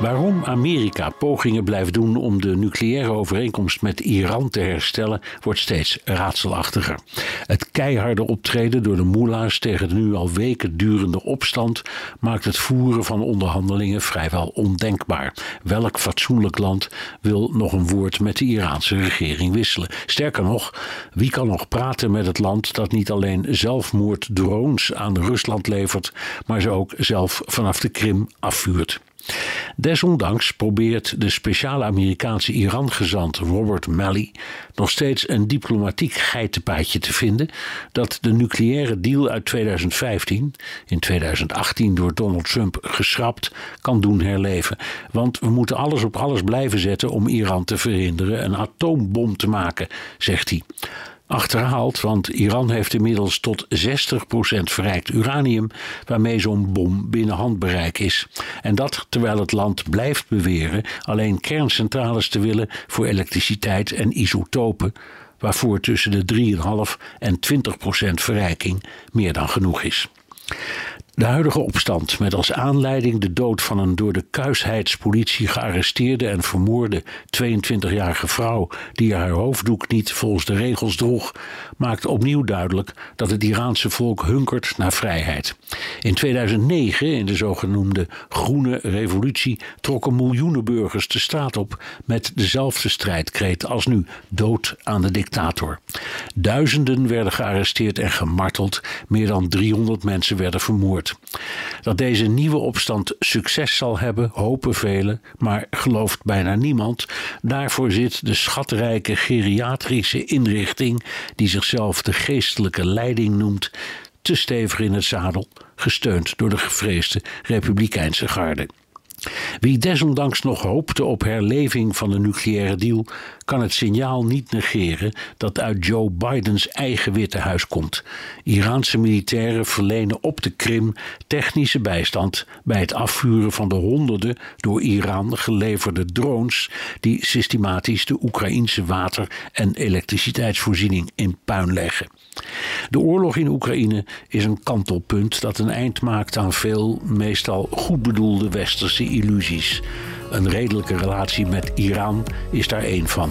Waarom Amerika pogingen blijft doen om de nucleaire overeenkomst met Iran te herstellen, wordt steeds raadselachtiger. Het keiharde optreden door de moela's tegen de nu al weken durende opstand maakt het voeren van onderhandelingen vrijwel ondenkbaar. Welk fatsoenlijk land wil nog een woord met de Iraanse regering wisselen? Sterker nog, wie kan nog praten met het land dat niet alleen zelfmoorddrones aan Rusland levert, maar ze ook zelf vanaf de Krim afvuurt? Desondanks probeert de speciale Amerikaanse Iran-gezant Robert Malley nog steeds een diplomatiek geitenpaadje te vinden dat de nucleaire deal uit 2015, in 2018 door Donald Trump geschrapt, kan doen herleven. Want we moeten alles op alles blijven zetten om Iran te verhinderen een atoombom te maken, zegt hij achterhaald, want Iran heeft inmiddels tot 60% verrijkt uranium, waarmee zo'n bom binnen handbereik is. En dat terwijl het land blijft beweren alleen kerncentrales te willen voor elektriciteit en isotopen, waarvoor tussen de 3,5 en 20% verrijking meer dan genoeg is. De huidige opstand, met als aanleiding de dood van een door de kuisheidspolitie gearresteerde en vermoorde 22-jarige vrouw die haar hoofddoek niet volgens de regels droeg, maakt opnieuw duidelijk dat het Iraanse volk hunkert naar vrijheid. In 2009, in de zogenoemde Groene Revolutie, trokken miljoenen burgers de straat op met dezelfde strijdkreet als nu: dood aan de dictator. Duizenden werden gearresteerd en gemarteld, meer dan 300 mensen werden vermoord. Dat deze nieuwe opstand succes zal hebben, hopen velen, maar gelooft bijna niemand. Daarvoor zit de schatrijke geriatrische inrichting, die zichzelf de geestelijke leiding noemt, te stevig in het zadel, gesteund door de gevreesde republikeinse garde. Wie desondanks nog hoopte op herleving van de nucleaire deal, kan het signaal niet negeren dat uit Joe Bidens eigen Witte Huis komt. Iraanse militairen verlenen op de Krim technische bijstand bij het afvuren van de honderden door Iran geleverde drones die systematisch de Oekraïnse water- en elektriciteitsvoorziening in puin leggen. De oorlog in Oekraïne is een kantelpunt dat een eind maakt aan veel, meestal goed bedoelde westerse illusies. Een redelijke relatie met Iran is daar één van.